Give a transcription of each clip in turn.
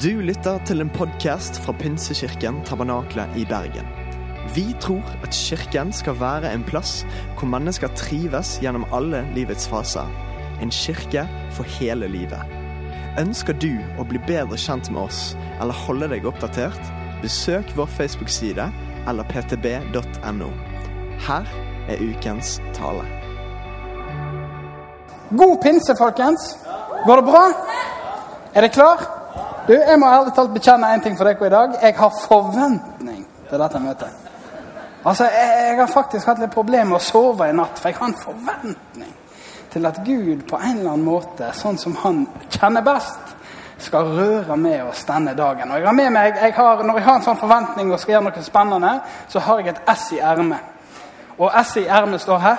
Du lytter til en podkast fra Pinsekirken Tabernakle i Bergen. Vi tror at kirken skal være en plass hvor mennesker trives gjennom alle livets faser. En kirke for hele livet. Ønsker du å bli bedre kjent med oss eller holde deg oppdatert? Besøk vår Facebook-side eller ptb.no. Her er ukens tale. God pinse, folkens. Går det bra? Er dere klar? Du, Jeg må ærlig talt bekjenne en ting for dere i dag. Jeg har forventning til dette møtet. Altså, Jeg, jeg har faktisk hatt litt problemer med å sove i natt, for jeg har en forventning til at Gud på en eller annen måte, sånn som han kjenner best, skal røre med oss denne dagen. Og jeg har med meg, jeg har, Når jeg har en sånn forventning og skal gjøre noe spennende, så har jeg et S i ermet. Og S i ermet står her.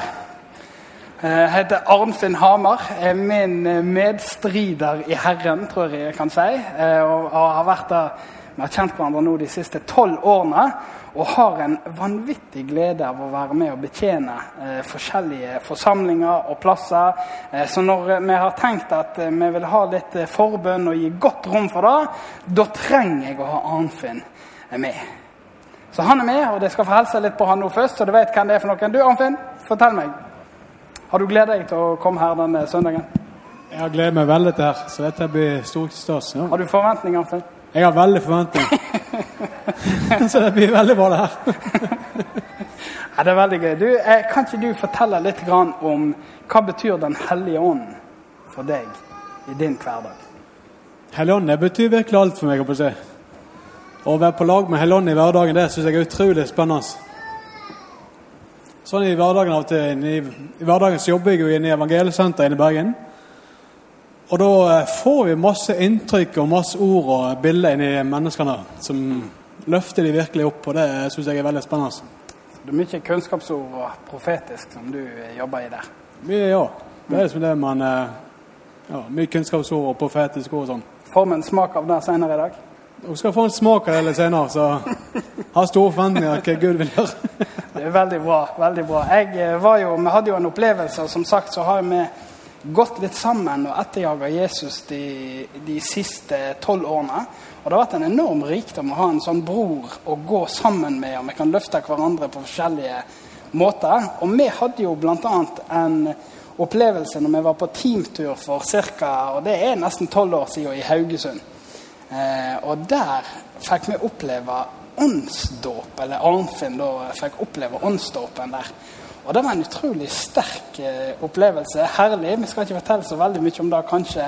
Jeg heter Arnfinn Hamar. Er min eh, medstrider i Herren, tror jeg jeg kan si. Eh, Og har vært der, Vi har kjent hverandre nå de siste tolv årene og har en vanvittig glede av å være med og betjene eh, forskjellige forsamlinger og plasser. Eh, så når eh, vi har tenkt at eh, vi vil ha litt eh, forbønn og gi godt rom for det, da trenger jeg å ha Arnfinn eh, med. Så han er med, og jeg skal få hilse litt på han nå først, så du vet hvem det er for noen. Du, Arnfinn, fortell meg. Har du gledet deg til å komme her denne søndagen? Jeg har gledet meg veldig til her, så dette blir stort stas. Ja. Har du forventninger, til? Jeg har veldig forventning. så det blir veldig bra, det her. Ja, det er veldig gøy. Du, eh, kan ikke du fortelle litt grann om hva betyr Den hellige ånd for deg i din hverdag? Helligånd det betyr virkelig alt for meg. Å si. Å være på lag med Helligånd i hverdagen det syns jeg er utrolig spennende. Sånn i hverdagen av og til, i, I hverdagen så jobber jeg jo inne i Evangeliesenteret inne i Bergen. Og da eh, får vi masse inntrykk og masse ord og bilder inni i menneskene som løfter de virkelig opp, og det syns jeg er veldig spennende. Det er mye kunnskapsord og profetisk som du jobber i der. Mye, ja. Det er liksom det man eh, ja, Mye kunnskapsord og profetiske ord og sånn. Får vi en smak av det senere i dag? Dere skal få en smak av det litt senere, så har store forventninger til hva Gud vil gjøre. Det er veldig bra. veldig bra. Jeg eh, var jo, Vi hadde jo en opplevelse, og som sagt så har vi gått litt sammen og etterjaga Jesus de, de siste tolv årene. Og det har vært en enorm rikdom å ha en sånn bror å gå sammen med, og vi kan løfte hverandre på forskjellige måter. Og vi hadde jo bl.a. en opplevelse når vi var på teamtur for ca. Og det er nesten tolv år siden i Haugesund. Eh, og der fikk vi oppleve åndsdåp, eller Arnfinn da fikk oppleve åndsdåpen der. Og det var en utrolig sterk eh, opplevelse. Herlig. Vi skal ikke fortelle så veldig mye om det kanskje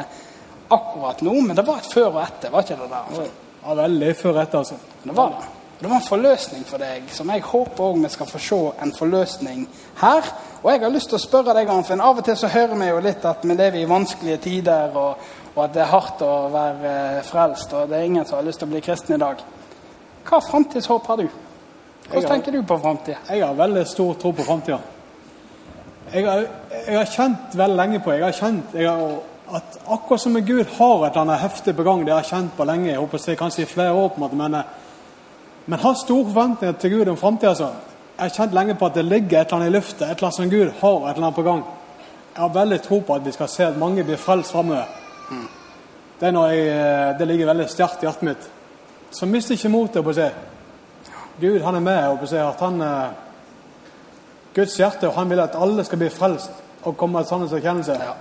akkurat nå, men det var et før og etter, var ikke det der? Ja, veldig før og etter, altså. Det var det. Det var en forløsning for deg, som jeg håper også vi skal få se en forløsning her. Og jeg har lyst til å spørre deg, Arnfinn. Av og til så hører vi jo litt at vi lever i vanskelige tider, og, og at det er hardt å være eh, frelst, og det er ingen som har lyst til å bli kristen i dag. Hva framtidshåp har du? Hvordan har- tenker du på framtida? Jeg har veldig stor tro på framtida. Jeg, har- jeg har kjent veldig lenge på jeg har kjent jeg har, at akkurat som med Gud har et eller annet heftig på gang, det har jeg kjent på lenge, jeg håper si kanskje i flere år, på en måte, men, eh, men har store forventninger til Gud om framtida. Altså. Jeg har kjent lenge på at det ligger et eller annet i lufta, et eller annet som Gud har et eller annet på gang. Jeg har veldig tro på at vi skal se at mange blir frelst framover. Det, er noe jeg, eh, det ligger veldig sterkt i hjertet mitt. Så mist ikke motet. på å. Gud han er med. og på å at han, eh, Guds hjerte, og han vil at alle skal bli frelst og komme til sannhets erkjennelse. Ja.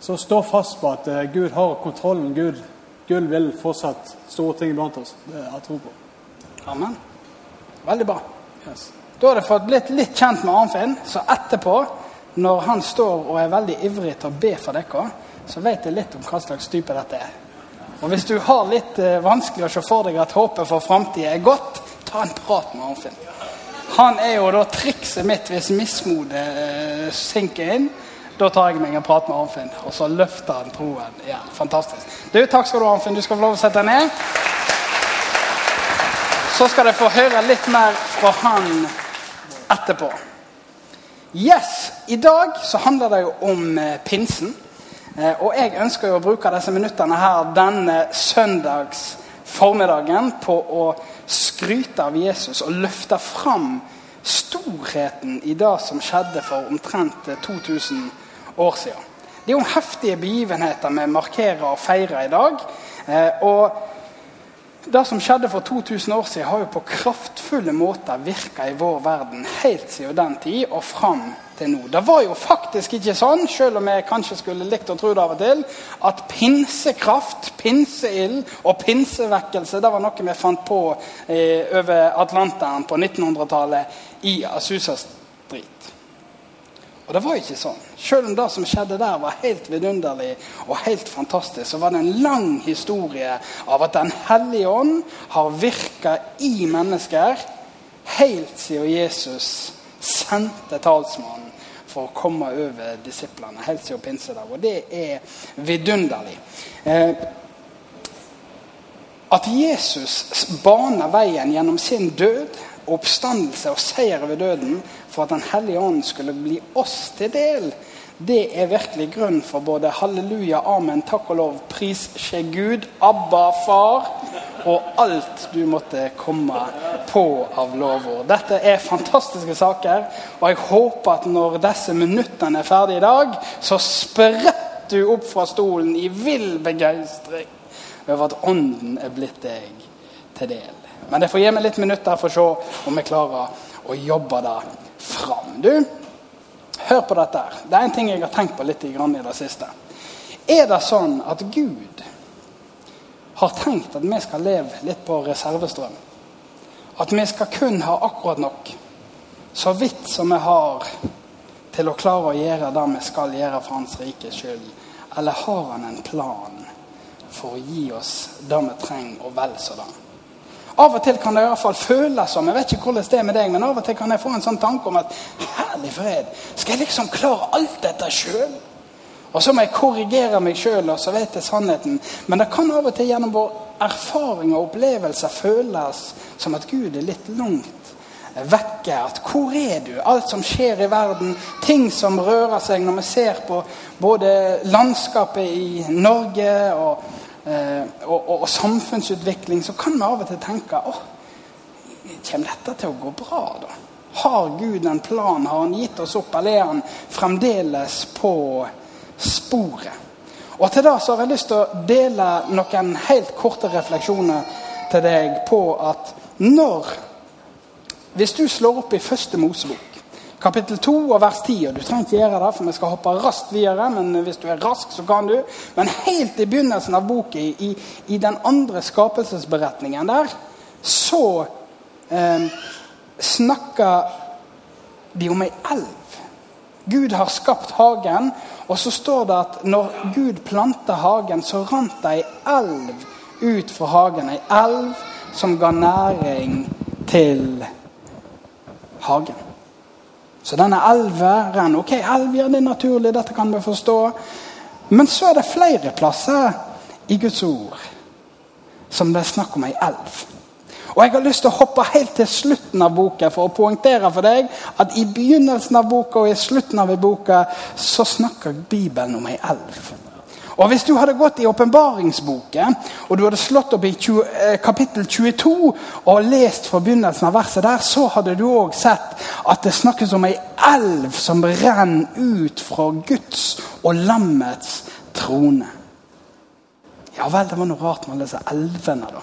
Så stå fast på at eh, Gud har kontrollen. Gud, Gud vil fortsatt store ting blant oss. Det har jeg tro på. Amen. Veldig bra. Yes. Da har jeg fått blitt litt kjent med Arnfinn, så etterpå, når han står og er veldig ivrig til å be for dere, så vet jeg litt om hva slags type dette er. Og hvis du har litt eh, vanskelig å se for deg at håpet for framtida er godt, ta en prat med Arnfinn. Han er jo da trikset mitt hvis mismodet eh, synker inn. Da tar jeg meg en prat med Arnfinn, og så løfter han troen igjen. Fantastisk. Du, Takk skal du ha, Arnfinn. Du skal få lov å sette deg ned. Så skal dere få høre litt mer fra han etterpå. Yes, I dag så handler det jo om eh, pinsen. Eh, og jeg ønsker jo å bruke disse minuttene her denne søndags formiddagen på å skryte av Jesus og løfte fram storheten i det som skjedde for omtrent eh, 2000 år siden. Det er jo heftige begivenheter vi markerer og feirer i dag. Eh, og det som skjedde for 2000 år siden, har jo på kraftfulle måter virka i vår verden helt siden den tid og fram til nå. Det var jo faktisk ikke sånn, selv om jeg kanskje skulle likt å tro det av og til, at pinsekraft, pinseild og pinsevekkelse det var noe vi fant på eh, over Atlanteren på 1900-tallet i Asusa Street. Og det var ikke sånn. Selv om det som skjedde der, var helt vidunderlig og helt fantastisk, så var det en lang historie av at Den hellige ånd har virka i mennesker helt siden Jesus sendte talsmannen for å komme over disiplene. Helt siden pinsedag. Og det er vidunderlig. Eh, at Jesus baner veien gjennom sin død, oppstandelse og seier over døden for at Den hellige ånd skulle bli oss til del, det er virkelig grunn for både halleluja, amen, takk og lov, pris skje Gud, Abba, Far og alt du måtte komme på av lovord. Dette er fantastiske saker, og jeg håper at når disse minuttene er ferdige i dag, så spretter du opp fra stolen i vill begeistring over at Ånden er blitt deg til del. Men jeg får gi meg litt minutter for å se om jeg klarer å jobbe det fram. Du, hør på dette. Det er en ting jeg har tenkt på litt i det siste. Er det sånn at Gud har tenkt at vi skal leve litt på reservestrøm? At vi skal kun ha akkurat nok, så vidt som vi har til å klare å gjøre det vi skal gjøre for Hans rikes skyld? Eller har han en plan for å gi oss det vi trenger, og vel sådan? Av og til kan det i hvert fall føles som jeg vet ikke hvordan det er med deg, men av og til kan jeg få en sånn tanke om at herlig fred, skal jeg liksom klare alt dette sjøl? Og så må jeg korrigere meg sjøl, og så vet jeg sannheten. Men det kan av og til gjennom vår erfaring og opplevelser føles som at Gud er litt langt vekke. At hvor er du? Alt som skjer i verden, ting som rører seg når vi ser på både landskapet i Norge og og, og, og, samfunnsutvikling, så kan vi av og til tenke åh, kommer dette til å gå bra, da? Har Gud en plan? Har han gitt oss opp, eller er han fremdeles på sporet? Og til det så har jeg lyst til å dele noen helt korte refleksjoner til deg på at når Hvis du slår opp i første Mosebok kapittel 2 og vers 10. og Du trenger ikke gjøre det, for vi skal hoppe raskt videre. men Hvis du er rask, så kan du. Men helt i begynnelsen av boka, i, i, den andre skapelsesberetningen der, så eh, snakker de om ei elv. Gud har skapt hagen, og så står det at når Gud planta hagen, så rant det ei elv ut fra hagen. Ei elv som ga næring til hagen. Så denne elveren Ok, elv, det er naturlig, dette kan vi forstå. Men så er det flere plasser i Guds ord som det er snakk om ei elv. Og Jeg har lyst til å hoppe helt til slutten av boka for å poengtere for deg at i begynnelsen av boka og i slutten av boka så snakker Bibelen om ei elv. Og Hvis du hadde gått i åpenbaringsboken og du hadde slått opp i 20, eh, kapittel 22 og lest fra begynnelsen av verset der, så hadde du òg sett at det snakkes om ei elv som renner ut fra Guds og lammets trone. Ja vel, det var noe rart med alle disse elvene, da.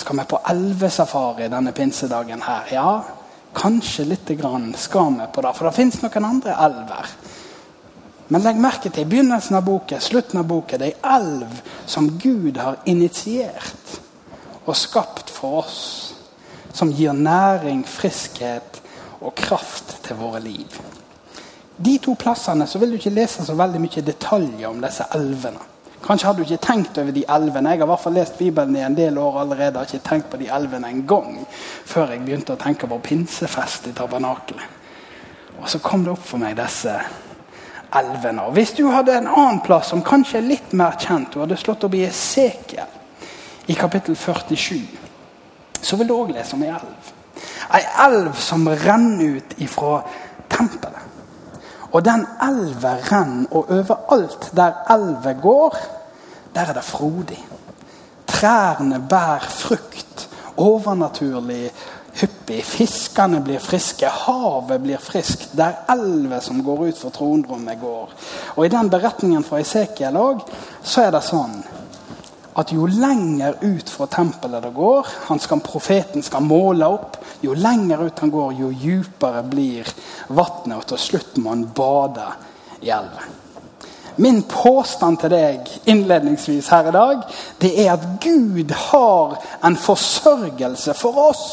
Skal vi på elvesafari denne pinsedagen her? Ja, kanskje lite grann skal vi på det. For det fins noen andre elver. Men legg merke til i begynnelsen av boken, slutten av boken, det er ei elv som Gud har initiert og skapt for oss. Som gir næring, friskhet og kraft til våre liv. De to plassene så vil du ikke lese så veldig mye detaljer om disse elvene. Kanskje har du ikke tenkt over de elvene. Jeg har i hvert fall lest Bibelen i en del år allerede. har ikke tenkt på de elvene en gang før jeg begynte å tenke på pinsefest i tabernakelet. Og så kom det opp for meg disse elvene. Og Hvis du hadde en annen plass som kanskje er litt mer kjent, du hadde slått opp i Esekiel i kapittel 47, så vil du òg lese om ei elv. Ei elv som renner ut ifra tempelet. Og den elva renner, og overalt der elva går, der er det frodig. Trærne bærer frukt. Overnaturlig hyppig. Fiskene blir friske, havet blir friskt. Det er elver som går ut for tronrommet, går. Og I den beretningen fra Esekiel òg, så er det sånn at jo lenger ut fra tempelet det går, han skal, profeten skal måle opp, jo lenger ut han går, jo djupere blir vannet, og til slutt må han bade i elven. Min påstand til deg innledningsvis her i dag, det er at Gud har en forsørgelse for oss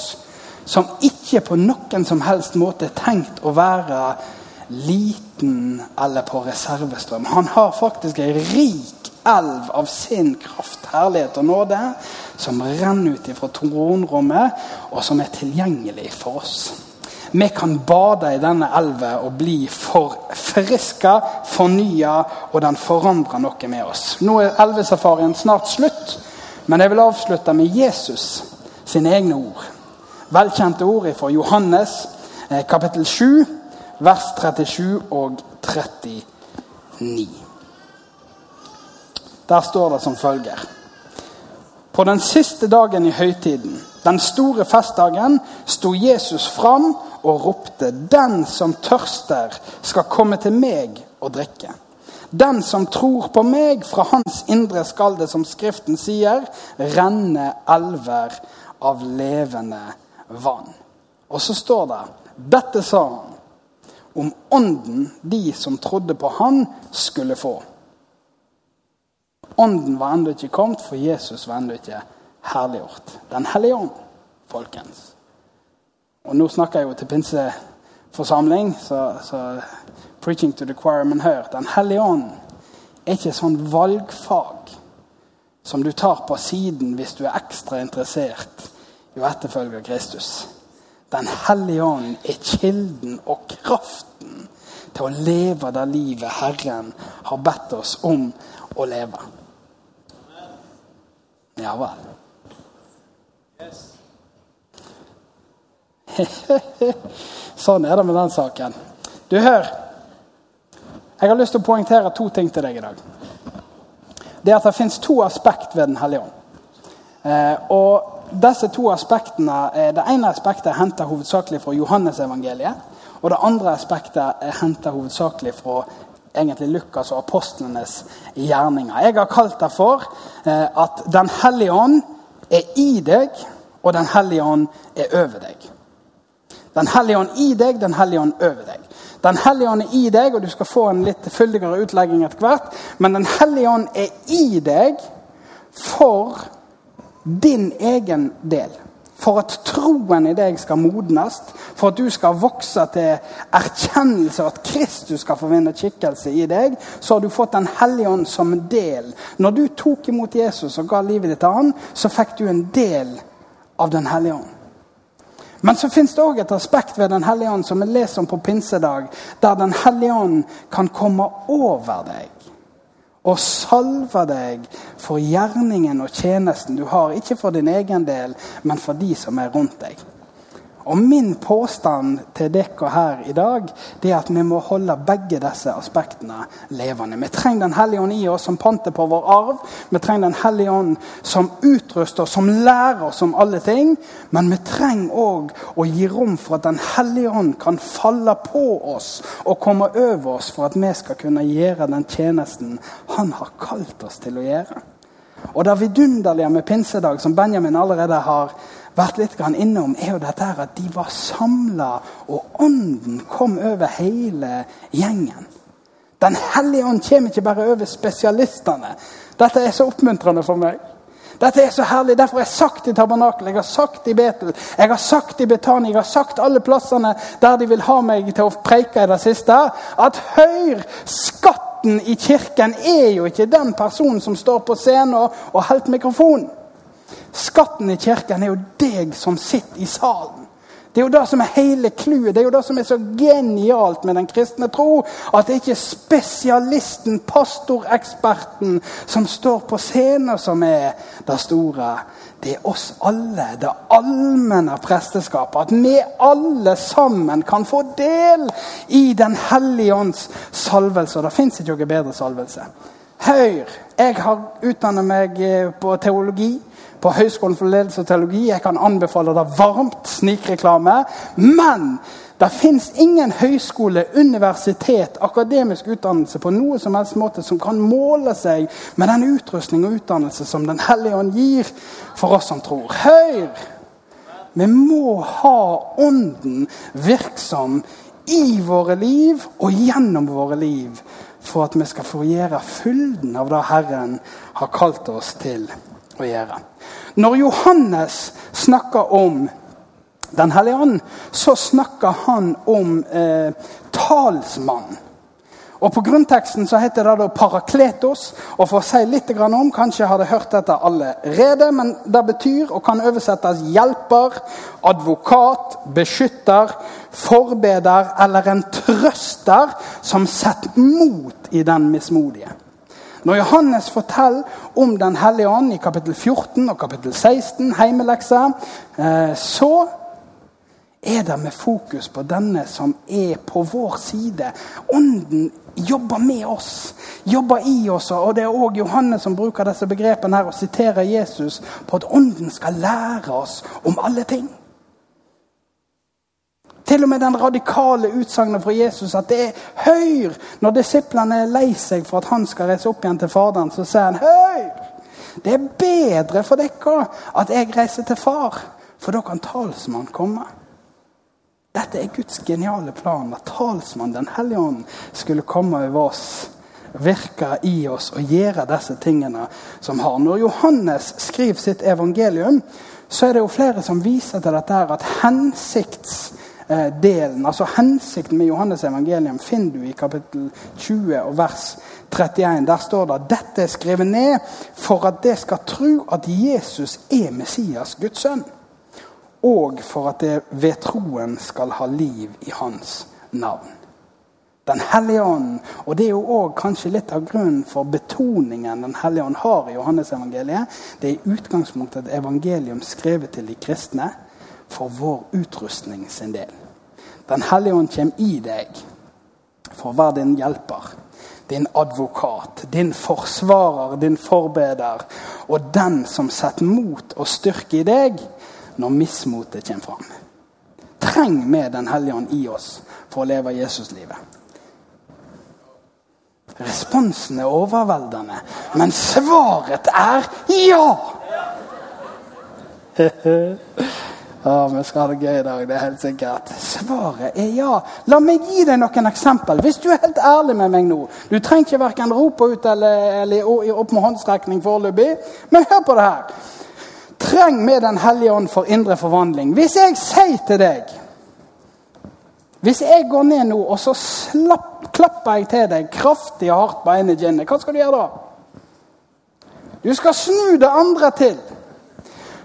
som ikke på noen som helst måte er tenkt å være liten eller på reservestrøm. Han har faktisk en rik elv av sin kraft, herlighet og nåde som renner ut fra tronrommet, og som er tilgjengelig for oss. Vi kan bade i denne elven og bli forfriska, fornya, og den forandrer noe med oss. Nå er elvesafarien snart slutt, men jeg vil avslutte med Jesus sine egne ord. Velkjente ord fra Johannes eh, kapittel 7, vers 37 og 39. Der står det som følger. På den siste dagen i høytiden, den store festdagen, sto Jesus fram og ropte:" Den som tørster, skal komme til meg og drikke. Den som tror på meg, fra hans indre skal det, som Skriften sier, renne elver av levende vann. Og så står det Dette sa han om ånden de som trodde på han, skulle få. Ånden var ennå ikke kommet, for Jesus var ennå ikke herliggjort. Den hellige ånd, folkens. Og nå snakker jeg jo til pinseforsamling, så, så preaching to the choir, men hør. Den hellige ånd er ikke sånn valgfag som du tar på siden hvis du er ekstra interessert i etterfølger Kristus. Den hellige ånd er kilden og kraften til å leve det livet Herren har bedt oss om å leve. Ja vel. sånn er det med den saken. Du, hør. Jeg har lyst til å poengtere to ting til deg i dag. Det er at det fins to aspekt ved Den hellige ånd. Eh, og disse to aspektene, Det ene aspektet er henta hovedsakelig fra Johannes-evangeliet. Og det andre aspektet er henta hovedsakelig fra egentlig Lukas og apostlenes gjerninger. Jeg har kalt det for eh, at Den hellige ånd er i deg, og Den hellige ånd er over deg. Den hellige ånd i deg, Den hellige ånd over deg. Den hellige ånd er i deg, og du skal få en litt fyldigere utlegging etter hvert. Men Den hellige ånd er i deg for din egen del. For at troen i deg skal modnes, for at du skal vokse til erkjennelse, og at Kristus skal få vinne skikkelse i deg, så har du fått Den hellige ånd som en del. Når du tok imot Jesus og ga livet ditt til han, så fikk du en del av Den hellige ånd. Men så fins det òg et aspekt ved Den hellige ånd som vi leser om på pinsedag, der Den hellige ånd kan komme over deg og salve deg for gjerningen og tjenesten du har. Ikke for din egen del, men for de som er rundt deg. Og Min påstand til dere her i dag det er at vi må holde begge disse aspektene levende. Vi trenger Den hellige ånd i oss som panter på vår arv. Vi trenger Den hellige ånd som utruster oss, som lærer oss om alle ting. Men vi trenger òg å gi rom for at Den hellige ånd kan falle på oss og komme over oss for at vi skal kunne gjøre den tjenesten Han har kalt oss til å gjøre. Og det vidunderlige med pinsedag, som Benjamin allerede har vært litt innom, er jo dette her at de var samla, og ånden kom over hele gjengen. Den hellige ånd kommer ikke bare over spesialistene. Dette er så oppmuntrende for meg. Dette er så herlig. Derfor har jeg sagt i Tabernakel, jeg har sagt i Betel, jeg har sagt i Betania, jeg har sagt alle plassene der de vil ha meg til å preike i det siste, at hør, skatten i kirken er jo ikke den personen som står på scenen og holder mikrofonen. Skatten i kirken er jo deg som sitter i salen. Det er jo det som er hele clouet. Det er jo det som er så genialt med den kristne tro. At det ikke er spesialisten, pastoreksperten, som står på scenen, som er det store. Det er oss alle, det allmenne presteskapet. At vi alle sammen kan få del i Den hellige ånds salvelse. Og det fins ikke noe bedre salvelse. Hør, jeg har utdannet meg eh, på teologi på Høgskolen for ledelse og teologi. Jeg kan anbefale det varmt. Snikreklame. Men Det fins ingen høyskole, universitet, akademisk utdannelse på noe som helst måte som kan måle seg med den utrustning og utdannelse som Den hellige ånd gir for oss som tror. Hør! Vi må ha Ånden virksom i våre liv og gjennom våre liv for at vi skal få gjøre fylden av det Herren har kalt oss til å gjøre. Når Johannes snakker om Den hellige ånd, så snakker han om eh, talsmann. Og På grunnteksten så heter det da parakletos. og For å si litt om, Kanskje har dere hørt dette allerede, men det betyr og kan oversettes hjelper, advokat, beskytter, forbeder eller en trøster som setter mot i den mismodige. Når Johannes forteller om Den hellige ånd i kapittel 14 og kapittel 16, heimeleksa, eh, så er det med fokus på denne som er på vår side. Ånden jobber med oss, jobber i oss. og Det er òg Johannes som bruker disse begrepene her og siterer Jesus på at Ånden skal lære oss om alle ting. Til og med den radikale utsagnet fra Jesus at det er høyr når disiplene er lei seg for at han skal reise opp igjen til Faderen, så sier han høyr! Det er bedre for dere at jeg reiser til far, for da kan talsmannen komme. Dette er Guds geniale plan, at talsmannen, Den hellige ånd, skulle komme over oss, virke i oss og gjøre disse tingene som har. Når Johannes skriver sitt evangelium, så er det jo flere som viser til dette her, at hensikts Eh, delen, altså Hensikten med Johannes evangelium finner du i kapittel 20 og vers 31. Der står det at dette er skrevet ned for at det skal tro at Jesus er Messias, Guds sønn. Og for at det ved troen skal ha liv i hans navn. Den hellige ånd. Og det er jo også kanskje litt av grunnen for betoningen Den hellige ånd har i Johannes evangeliet. Det er i utgangspunktet et evangelium skrevet til de kristne for vår utrustning sin del. Den hellige ånd kommer i deg for å være din hjelper, din advokat, din forsvarer, din forbeder, og den som setter mot og styrke i deg når mismotet kommer fram. Treng med Den hellige ånd i oss for å leve Jesuslivet. Responsen er overveldende, men svaret er ja! Ja, vi skal ha det gøy i dag. det er helt sikkert. Svaret er ja. La meg gi deg noen eksempel. Hvis du er helt ærlig med meg nå Du trenger ikke verken rope ut eller, eller opp med håndstrekning foreløpig, men hør på det her. Treng med Den hellige ånd for indre forvandling. Hvis jeg sier til deg Hvis jeg går ned nå, og så slapp, klapper jeg til deg kraftig og hardt på ene kinnet, hva skal du gjøre da? Du skal snu det andre til.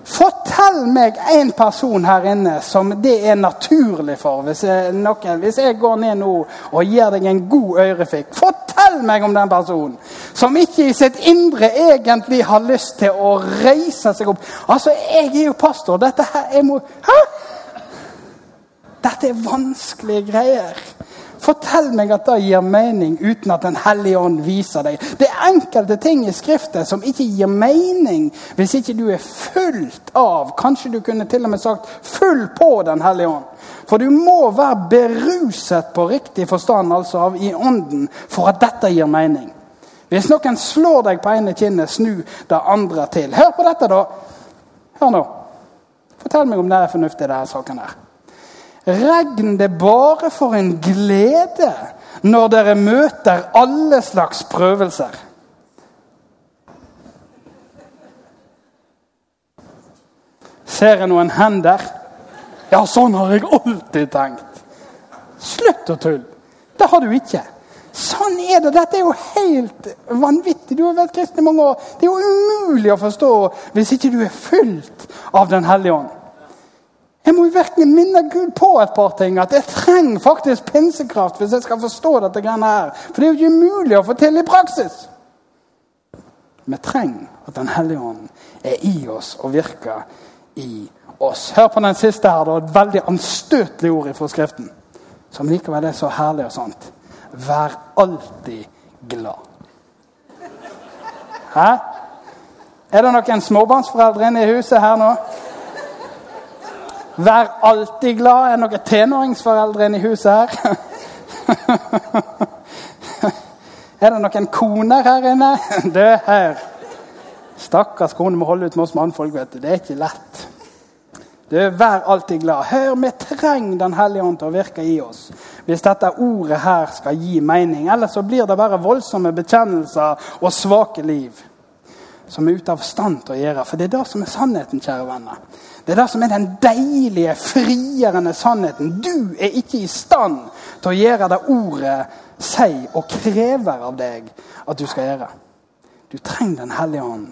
Fortell meg en person her inne som det er naturlig for. Hvis jeg, noen, hvis jeg går ned nå og gir deg en god ørefikk, fortell meg om den personen som ikke i sitt indre egentlig har lyst til å reise seg opp. Altså, jeg er jo pastor. Dette her jeg må, Hæ? Dette er vanskelige greier. Fortell meg at det gir mening uten at Den hellige ånd viser deg. Det er enkelte ting i Skriften som ikke gir mening hvis ikke du er fullt av Kanskje du kunne til og med sagt full på Den hellige ånd. For du må være beruset på riktig forstand altså av i ånden for at dette gir mening. Hvis noen slår deg på ene kinnet, snu det andre til. Hør på dette, da. Hør nå. Fortell meg om det er fornuftig, denne saken her. Regn det bare for en glede når dere møter alle slags prøvelser. Ser jeg noen hender? Ja, sånn har jeg alltid tenkt. Slutt å tulle. Det har du ikke. Sånn er det. Dette er jo helt vanvittig. Du har vært kristen i mange år. Det er jo umulig å forstå hvis ikke du er fylt av Den hellige ånd. Jeg må jo virkelig minne Gud på et par ting. At jeg trenger faktisk pinsekraft hvis jeg skal forstå dette greiene her. For det er jo ikke umulig å få til i praksis. Vi trenger at Den hellige ånd er i oss og virker i oss. Hør på den siste her. Det var et veldig anstøtelig ord fra Skriften. Som likevel er så herlig og sant. Vær alltid glad. Hæ? Er det noen småbarnsforeldre inne i huset her nå? Vær alltid glad. Er det noen tenåringsforeldre inne i huset her? er det noen koner her inne? Du, her. Stakkars kone må holde ut med oss mannfolk. vet du. Det er ikke lett. Du, Vær alltid glad. Hør, vi trenger Den hellige ånd til å virke i oss. Hvis dette ordet her skal gi mening. Ellers så blir det bare voldsomme bekjennelser og svake liv som er ute av stand til å gjøre. For det er det som er sannheten, kjære venner. Det er det som er den deilige, frigjørende sannheten. Du er ikke i stand til å gjøre det ordet sier og krever av deg at du skal gjøre. Du trenger Den hellige ånd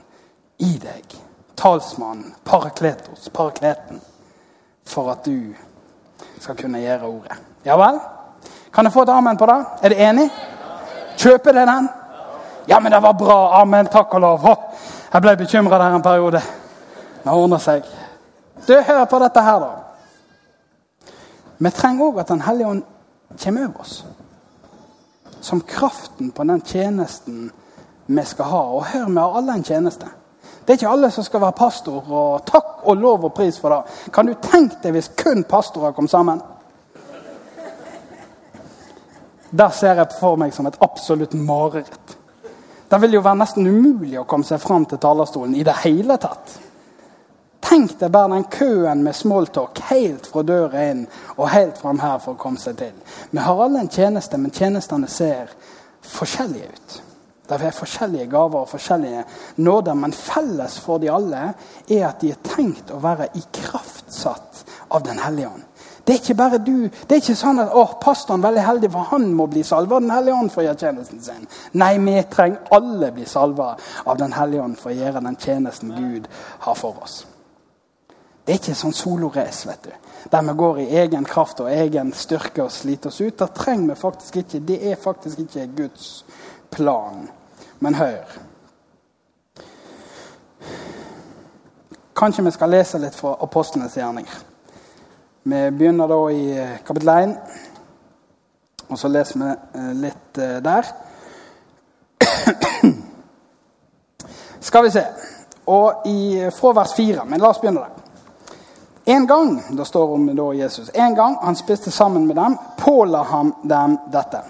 i deg. Talsmannen, parakletos, parakleten. For at du skal kunne gjøre ordet. Ja vel? Kan jeg få et amen på det? Er du enig? Kjøper du den? Ja, men det var bra. Amen. Takk og lov. Jeg ble bekymra der en periode. Det ordner seg. Du, Hør på dette her, da. Vi trenger òg at Den hellige ånd kommer over oss. Som kraften på den tjenesten vi skal ha. Og hør, vi har alle en tjeneste. Det er ikke alle som skal være pastor. og Takk og lov og pris for det. Kan du tenke deg hvis kun pastorer kom sammen? Der ser jeg for meg som et absolutt mareritt. Det vil jo være nesten umulig å komme seg fram til talerstolen i det hele tatt. Tenk deg bare den køen med smalltalk helt fra døra inn og helt fram her for å komme seg til. Vi har alle en tjeneste, men tjenestene ser forskjellige ut. Det er forskjellige gaver og forskjellige nåder, men felles for de alle er at de er tenkt å være ikraftsatt av Den hellige ånd. Det er ikke bare du. Det er ikke sånn at å, pastoren er veldig heldig, for han må bli salva av Den hellige ånd for å gjøre tjenesten sin. Nei, vi trenger alle bli salva av Den hellige ånd for å gjøre den tjenesten Gud har for oss. Det er ikke sånn solorace, vet du. Der vi går i egen kraft og egen styrke og sliter oss ut. Det trenger vi faktisk ikke. Det er faktisk ikke Guds plan. Men hør. Kanskje vi skal lese litt fra apostlenes gjerninger. Vi begynner da i eh, kapittel 1, og så leser vi eh, litt eh, der. Skal vi se. Og i, fra vers 4. Men la oss begynne der. En gang det står om da Jesus, en gang han spiste sammen med dem, påla han dem dette.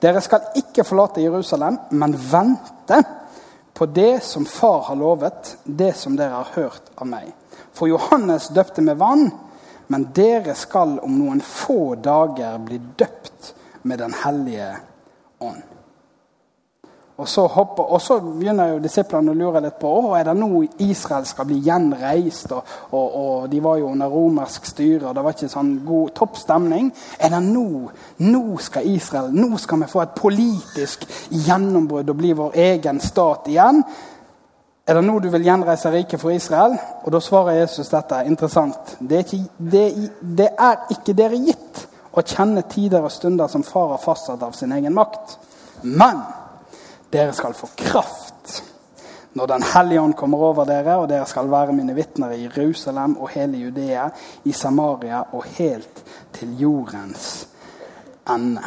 Dere skal ikke forlate Jerusalem, men vente på det som Far har lovet, det som dere har hørt av meg. For Johannes døpte med vann, men dere skal om noen få dager bli døpt med Den hellige ånd. Og så, hopper, og så begynner jo disiplene å lure litt på å, er det nå Israel skal bli gjenreist. Og, og, og, De var jo under romersk styre, og det var ikke sånn god topp stemning. Er det nå nå skal Israel, nå skal vi få et politisk gjennombrudd og bli vår egen stat igjen? Er det nå du vil gjenreise riket for Israel? Og Da svarer Jesus dette. Interessant. Det er, ikke, det, det er ikke dere gitt å kjenne tider og stunder som far har fastsatt av sin egen makt. Men dere skal få kraft når Den hellige ånd kommer over dere, og dere skal være mine vitner i Jerusalem og hele Judea, i Samaria og helt til jordens ende.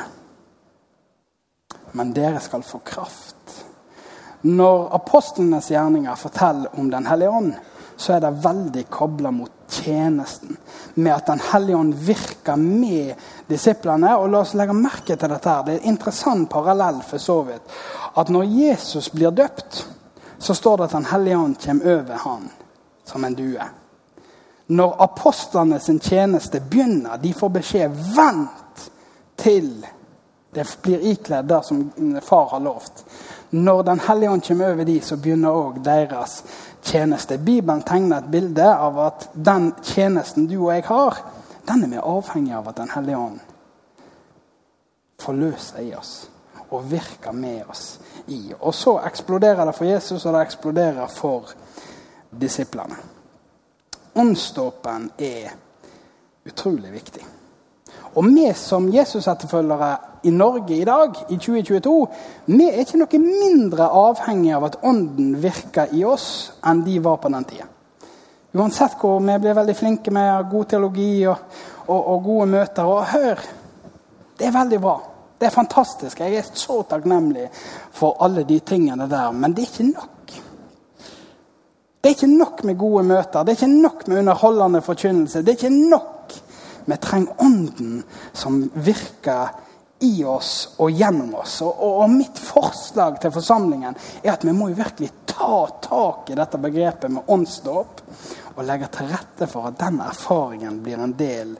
Men dere skal få kraft når apostlenes gjerninger forteller om Den hellige ånd, så er det veldig kobla mot tjenesten. Med at Den hellige ånd virker med disiplene. Og la oss legge merke til dette. her. Det er en interessant parallell for så vidt. At når Jesus blir døpt, så står det at Den hellige ånd kommer over han som en due. Når apostlene sin tjeneste begynner, de får beskjed 'vent til det blir ikledd det som far har lovt'. Når Den hellige ånd kommer over dem, så begynner òg deres tjeneste. Bibelen tegner et bilde av at den tjenesten du og jeg har, den er vi avhengig av at Den hellige ånd forløser i oss og virker med oss i. Og så eksploderer det for Jesus, og det eksploderer for disiplene. Åndsdåpen er utrolig viktig. Og vi som Jesus-etterfølgere i Norge i dag, i 2022, vi er ikke noe mindre avhengig av at Ånden virker i oss, enn de var på den tida. Uansett hvor vi blir veldig flinke med god teologi og, og, og gode møter. Og hør, det er veldig bra. Det er fantastisk. Jeg er så takknemlig for alle de tingene der. Men det er ikke nok. Det er ikke nok med gode møter, det er ikke nok med underholdende forkynnelse. Det er ikke nok. Vi trenger Ånden som virker i oss og gjennom oss. Og, og, mitt forslag til forsamlingen er at vi må jo virkelig ta tak i dette begrepet med åndsdåp og legge til rette for at den erfaringen blir en del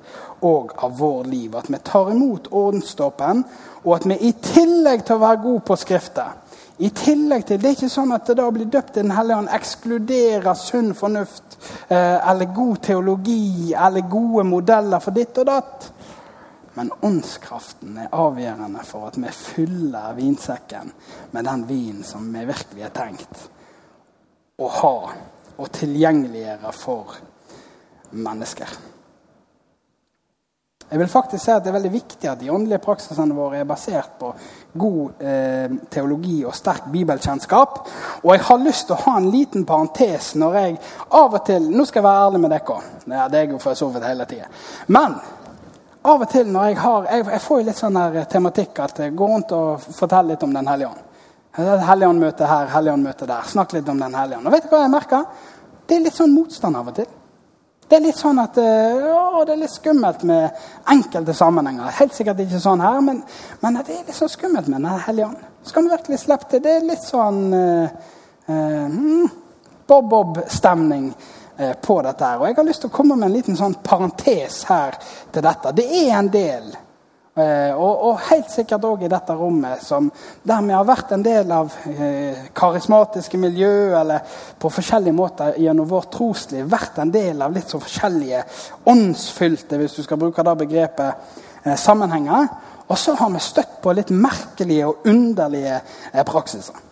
av vår liv. At vi tar imot åndsdåpen, og at vi i tillegg til å være gode på Skriftet i tillegg til, Det er ikke sånn at det da å bli døpt i Den hellige ånd ekskluderer sunn fornuft eh, eller god teologi eller gode modeller for ditt og datt. Men åndskraften er avgjørende for at vi fyller vinsekken med den vinen som vi virkelig har tenkt å ha og tilgjengeliggjøre for mennesker. Jeg vil faktisk si at Det er veldig viktig at de åndelige praksisene våre er basert på god eh, teologi og sterk bibelkjennskap. Og jeg har lyst til å ha en liten parentes når jeg av og til Nå skal jeg være ærlig med dere. Ja, det er jeg for så hele tida. Men av og til når jeg har Jeg, jeg får jo litt sånn her tematikk at jeg går rundt og forteller litt om Den hellige ånd. Helligåndmøte her, Helligåndmøte der. Snakk litt om Den hellige ånd. Og vet du hva jeg merker? Det er litt sånn motstand av og til. Det er litt sånn at eh, å, det er litt skummelt med enkelte sammenhenger. Helt sikkert ikke sånn her, men, men det er litt sånn skummelt med Den hellige ånd. Skal vi virkelig slippe til? Det er litt sånn uh, uh, Bob-Bob-stemning på dette. her. Og Jeg har lyst til å komme med en liten sånn parentes her til dette. Det er en del Eh, og, og, helt sikkert òg i dette rommet, som, der vi har vært en del av eh, karismatiske miljø, eller på forskjellige måter gjennom vårt trosliv vært en del av litt så forskjellige åndsfylte, hvis du skal bruke det begrepet, eh, sammenhenger. Og så har vi støtt på litt merkelige og underlige eh, praksiser.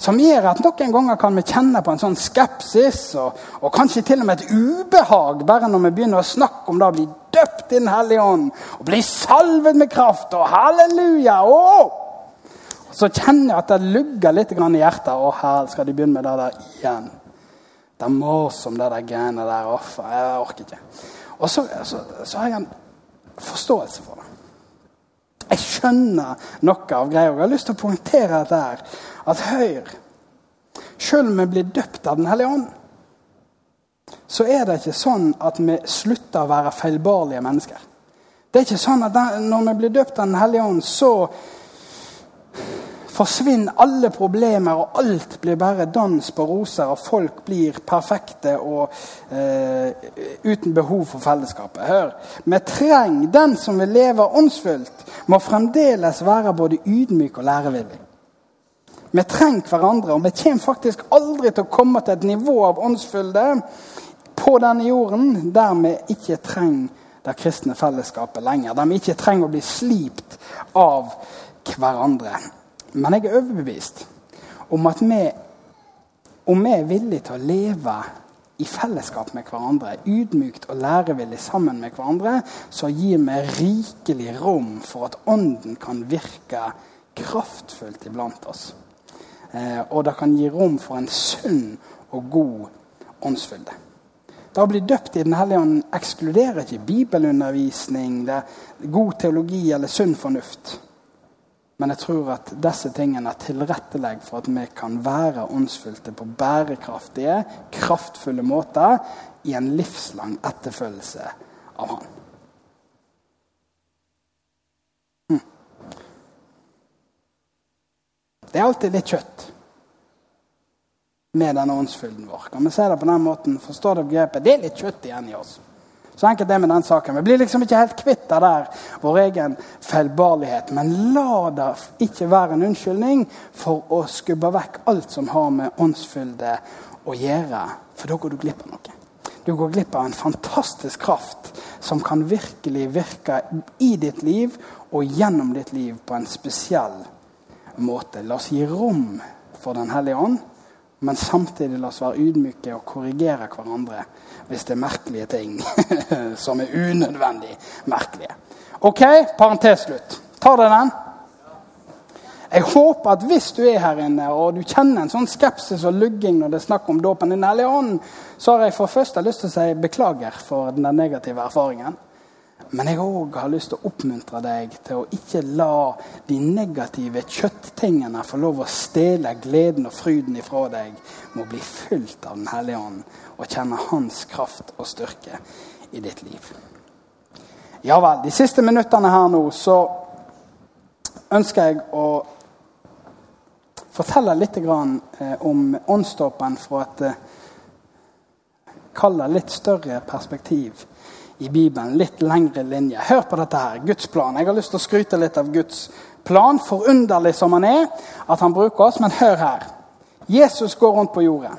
Som gjør at noen ganger kan vi kjenne på en sånn skepsis og, og kanskje til og med et ubehag bare når vi begynner å snakke om det å bli døpt i Den hellige ånd og bli salvet med kraft og halleluja. Og så kjenner jeg at det lugger litt i hjertet. Å, her skal de begynne med det der igjen. Det maset om det der greiene der. Off, jeg orker ikke. Og så, så, så har jeg en forståelse for det. Jeg skjønner noe av greia. Jeg har lyst til å poengtere dette her at Høyre, Selv om vi blir døpt av Den hellige ånd, så er det ikke sånn at vi slutter å være feilbarlige mennesker. Det er ikke sånn at når vi blir døpt av Den hellige ånd, så forsvinner alle problemer, og alt blir bare dans på roser, og folk blir perfekte og eh, uten behov for fellesskapet. Hør, vi trenger den som vil leve åndsfullt, må fremdeles være både ydmyk og lærevillig. Vi trenger hverandre, og vi kommer faktisk aldri til å komme til et nivå av åndsfylde på denne jorden der vi ikke trenger det kristne fellesskapet lenger. Der vi ikke trenger å bli slipt av hverandre. Men jeg er overbevist om at vi, om vi er villige til å leve i fellesskap med hverandre, ydmykt og lærevillig sammen med hverandre, så gir vi rikelig rom for at Ånden kan virke kraftfullt iblant oss. Eh, og det kan gi rom for en sunn og god åndsfylde. Det å bli døpt i Den hellige ånd ekskluderer ikke bibelundervisning, god teologi eller sunn fornuft. Men jeg tror at disse tingene er tilrettelegg for at vi kan være åndsfylte på bærekraftige, kraftfulle måter i en livslang etterfølgelse av Han. Det er alltid litt kjøtt med denne åndsfylden vår. Kan vi se det på den måten? Forstår det begrepet? Det er litt kjøtt igjen i oss. Så enkelt det med den saken. Vi blir liksom ikke helt kvitt det der, vår egen feilbarlighet. Men la det ikke være en unnskyldning for å skubbe vekk alt som har med åndsfylde å gjøre. For da går du glipp av noe. Du går glipp av en fantastisk kraft som kan virkelig virke i ditt liv og gjennom ditt liv på en spesiell måte. La oss gi rom for Den hellige ånd, men samtidig la oss være ydmyke og korrigere hverandre hvis det er merkelige ting som er unødvendig merkelige. OK, parentes slutt. Tar dere den? Jeg håper at hvis du er her inne og du kjenner en sånn skepsis og lugging når det er snakk om dåpen Den hellige ånd, så har jeg for først lyst til å si beklager for den negative erfaringen. Men jeg òg har lyst til å oppmuntre deg til å ikke la de negative kjøtttingene få lov å stjele gleden og fryden ifra deg med å bli fylt av Den hellige ånd og kjenne Hans kraft og styrke i ditt liv. Ja vel. De siste minuttene her nå så ønsker jeg å fortelle litt eh, om åndsdåpen fra et eh, Kall det litt større perspektiv i Bibelen. Litt lengre linje. Hør på dette her. Guds plan. Jeg har lyst til å skryte litt av Guds plan, forunderlig som han er, at han bruker oss. Men hør her. Jesus går rundt på jordet.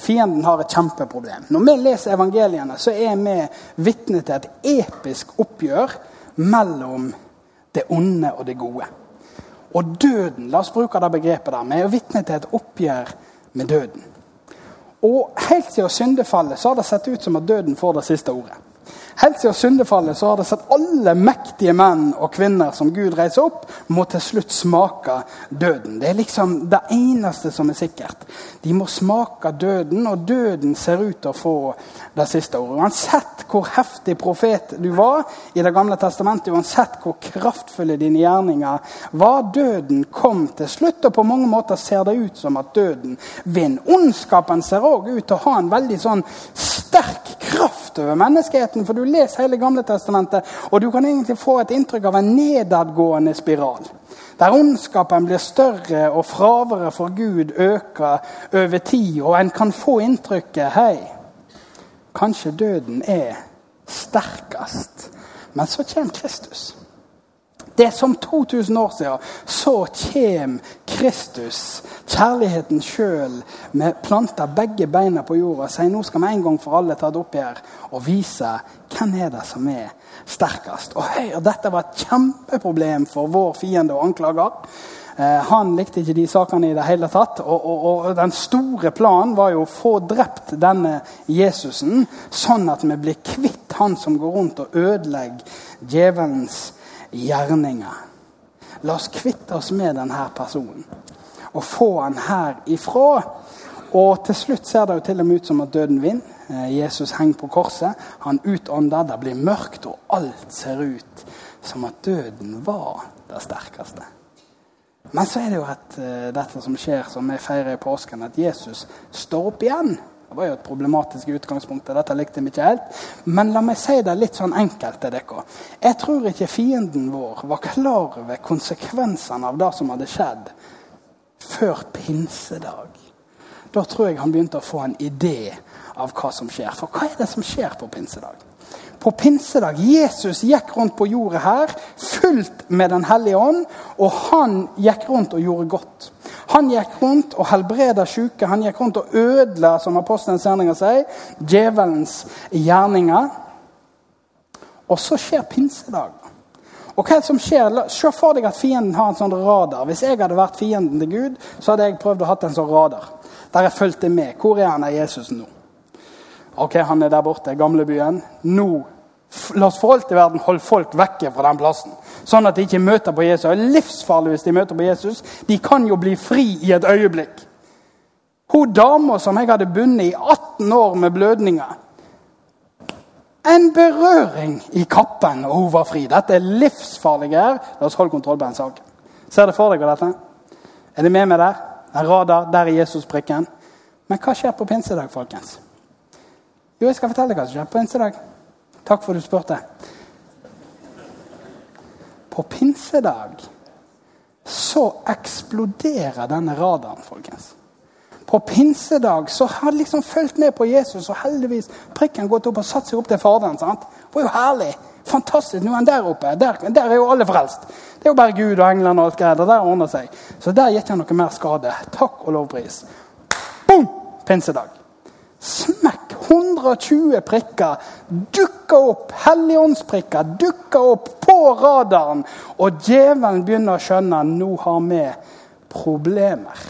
Fienden har et kjempeproblem. Når vi leser evangeliene, så er vi vitne til et episk oppgjør mellom det onde og det gode. Og døden, la oss bruke det begrepet der, vi er vitne til et oppgjør med døden. Og Helt siden syndefallet så har det sett ut som at døden får det siste ordet. Helt siden syndefallet så har det sett alle mektige menn og kvinner som Gud reiser opp, må til slutt smake døden. Det er liksom det eneste som er sikkert. De må smake døden, og døden ser ut til å få det siste ordet. Uansett hvor heftig profet du var i Det gamle testamentet, uansett hvor kraftfulle dine gjerninger var, døden kom til slutt. Og på mange måter ser det ut som at døden vinner. Ondskapen ser òg ut til å ha en veldig sånn sterk kraft over menneskeheten. For du leser hele Gamle testamentet, og du kan egentlig få et inntrykk av en nedadgående spiral. Der ondskapen blir større og fraværet for Gud øker over tid. Og en kan få inntrykket hei, kanskje døden er sterkest. Men så kommer Kristus. Det er som 2000 år siden. Så kommer Kristus, kjærligheten sjøl, med planta begge beina på jorda og sier nå skal vi en gang for alle ta det opp her og vise hvem er det som er sterkest. Og hør, Dette var et kjempeproblem for vår fiende og anklager. Eh, han likte ikke de sakene i det hele tatt. Og, og, og, Den store planen var jo å få drept denne Jesusen, sånn at vi blir kvitt han som går rundt og ødelegger djevelens gjerninger. La oss kvitte oss med denne personen og få han her ifra. Og til slutt ser det jo til og med ut som at døden vinner. Eh, Jesus henger på korset. Han utånder, det blir mørkt, og alt ser ut som at døden var det sterkeste. Men så er det jo at, uh, dette som skjer, som vi feirer i påsken, at Jesus står opp igjen. Det var jo et problematisk utgangspunkt. Dette likte vi ikke helt. Men la meg si det litt sånn enkelt til dere. Jeg tror ikke fienden vår var klar over konsekvensene av det som hadde skjedd, før pinsedag. Da tror jeg han begynte å få en idé av hva som skjer. For hva er det som skjer på pinsedag? På pinsedag Jesus gikk rundt på jordet her, fullt med Den hellige ånd, og han gikk rundt og gjorde godt. Han gikk rundt og helbreda syke. Han gikk rundt og ødela, som apostelens gjerninger sier, djevelens gjerninger. Og så skjer pinsedag. Og hva er det som skjer? Se for deg at fienden har en sånn radar. Hvis jeg hadde vært fienden til Gud, så hadde jeg prøvd å ha en sånn radar. Der jeg fulgte med. Hvor er han av Jesus nå? Ok, han er der borte, gamlebyen. Nå, la oss for alt i verden holde folk vekke fra den plassen sånn at de ikke møter på Jesus. Det er livsfarlig hvis de møter på Jesus. De kan jo bli fri i et øyeblikk. Hun dama som jeg hadde bundet i 18 år med blødninger En berøring i kappen, og hun var fri. Dette er livsfarlig her. La oss holde kontroll på den saken. Ser dere for dere dette? Er det med meg der? En radar, der er Jesus-prikken. Men hva skjer på pinsedag, folkens? Jo, jeg skal fortelle deg hva som skjer på pinsedag. Takk for at du spurte. På pinsedag så eksploderer denne radaren, folkens. På pinsedag så har liksom fulgt med på Jesus, og heldigvis prikken gått opp og satt seg opp til Faderen. sant? Det var jo herlig. Fantastisk. Nå er han der oppe. Der, der, er jo alle frelst. Det er jo bare Gud og englene og alt greier. Det der ordner seg. Så der gikk han noe mer skade. Takk og lovpris. Boom! Pinsedag. Smekk! 120 prikker dukker opp. Helligåndsprikker dukker opp på radaren. Og djevelen begynner å skjønne at nå har vi problemer.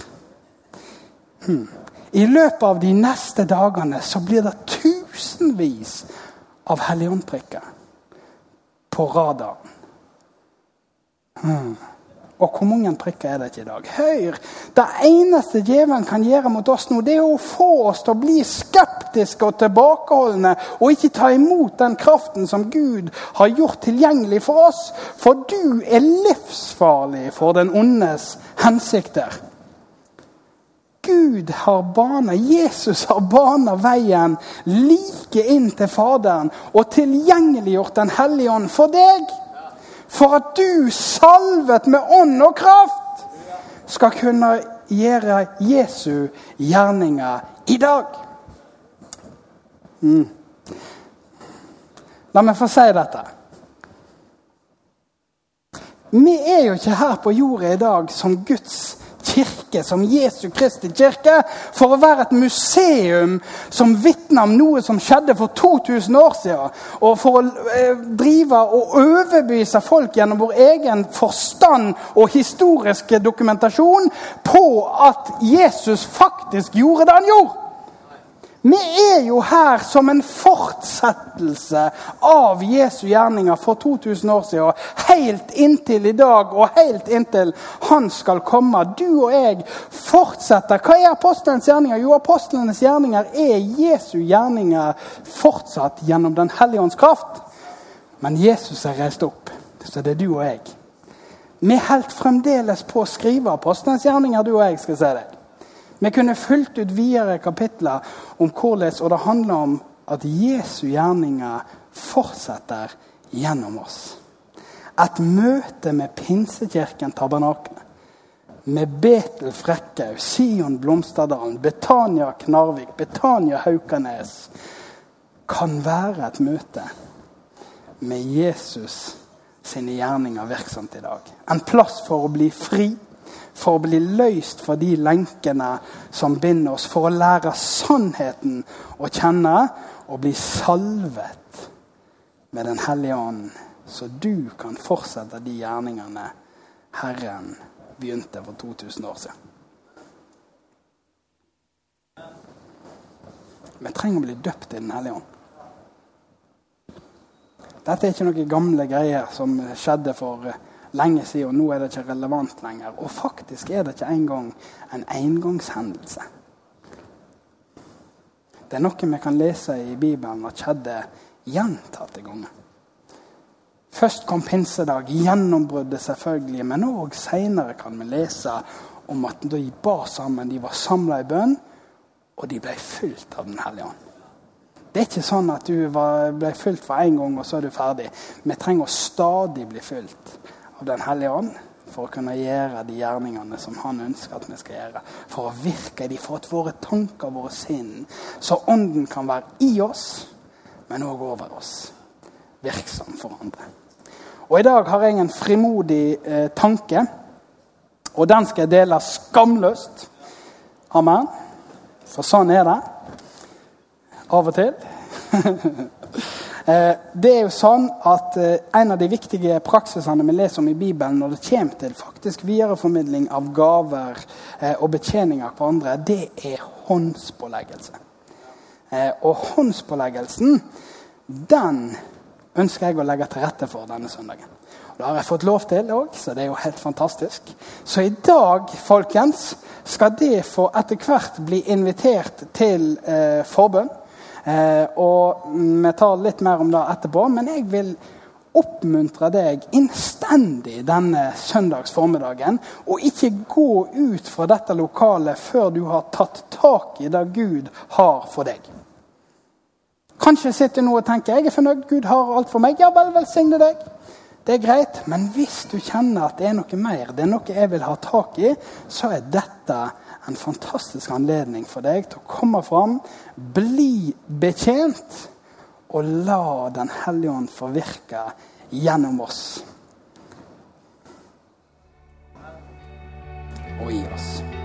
Hmm. I løpet av de neste dagene så blir det tusenvis av helligåndprikker på radaren. Hmm. Og hvor mange prikker er det ikke i dag? Hør! Det eneste djevelen kan gjøre mot oss nå, det er å få oss til å bli skeptiske og tilbakeholdne og ikke ta imot den kraften som Gud har gjort tilgjengelig for oss. For du er livsfarlig for den ondes hensikter. Gud har bana, Jesus har bana veien like inn til Faderen og tilgjengeliggjort Den hellige ånd for deg for at du, salvet med ånd og kraft, skal kunne gjøre Jesu gjerninger i dag. Mm. La meg få si dette. Vi er jo ikke her på jorda i dag som Guds kirke, som Jesu Kristi kirke, for å være et museum som vitner om noe som skjedde for 2000 år siden. Og for å eh, drive og overbevise folk gjennom vår egen forstand og historiske dokumentasjon på at Jesus faktisk gjorde det han gjorde. Vi er jo her som en fortsettelse av Jesu gjerninger for 2000 år siden. Helt inntil i dag og helt inntil han skal komme. Du og jeg fortsetter. Hva er apostlenes gjerninger? Jo, apostlenes gjerninger er Jesu gjerninger fortsatt gjennom Den hellige ånds kraft. Men Jesus er reist opp, så det er du og jeg. Vi holder fremdeles på å skrive apostlenes gjerninger, du og jeg. skal se deg. Vi kunne fulgt ut videre kapitler om hvordan Og det handler om at Jesu gjerninger fortsetter gjennom oss. Et møte med Pinsekirken Tabernakene. med Betel Frekkhaug, Sion Blomsterdalen, Betania Knarvik, Betania Haukanes kan være et møte med Jesus sine gjerninger virksomt i dag. En plass for å bli fri for å bli løst fra de lenkene som binder oss, for å lære sannheten å kjenne og bli salvet med Den hellige ånd, så du kan fortsette de gjerningene Herren begynte for 2000 år siden. Vi trenger å bli døpt i Den hellige ånd. Dette er ikke noen gamle greier som skjedde for lenge siden, og nå er det ikke relevant lenger. Og faktisk er det ikke engang en engangshendelse. Det er noe vi kan lese i Bibelen at skjedde gjentatte ganger. Først kom pinsedag, gjennombruddet selvfølgelig, men òg seinere kan vi lese om at de ba sammen, de var samla i bønn, og de ble fylt av Den hellige ånd. Det er ikke sånn at du ble fylt for én gang, og så er du ferdig. Vi trenger å stadig bli fylt av Den hellige ånd for å kunne gjøre de gjerningene som han ønsker at vi skal gjøre. For å virke i dem, for at våre tanker, våre sinn, så ånden kan være i oss, men òg over oss. Virksom for andre. Og I dag har jeg en frimodig eh, tanke, og den skal jeg dele skamløst. Amen. For sånn er det. Av og til. Eh, det er jo sånn at eh, En av de viktige praksisene vi leser om i Bibelen når det kommer til faktisk videreformidling av gaver eh, og betjening av hverandre, det er håndspåleggelse. Og håndspåleggelsen, den ønsker jeg å legge til rette for denne søndagen. Det har jeg fått lov til òg, så det er jo helt fantastisk. Så i dag, folkens, skal det få etter hvert bli invitert til eh, forbønn. Eh, og vi tar litt mer om det etterpå, men jeg vil oppmuntre deg innstendig denne søndags formiddagen. Og ikke gå ut fra dette lokalet før du har tatt tak i det Gud har for deg. Kanskje sitter du nå og tenker jeg er fornøyd, Gud har alt for meg. Ja vel, velsigne deg. Det er greit, men hvis du kjenner at det er noe mer, det er noe jeg vil ha tak i, så er dette en fantastisk anledning for deg til å komme fram, bli betjent og la Den hellige ånd få virke gjennom oss. Og i oss.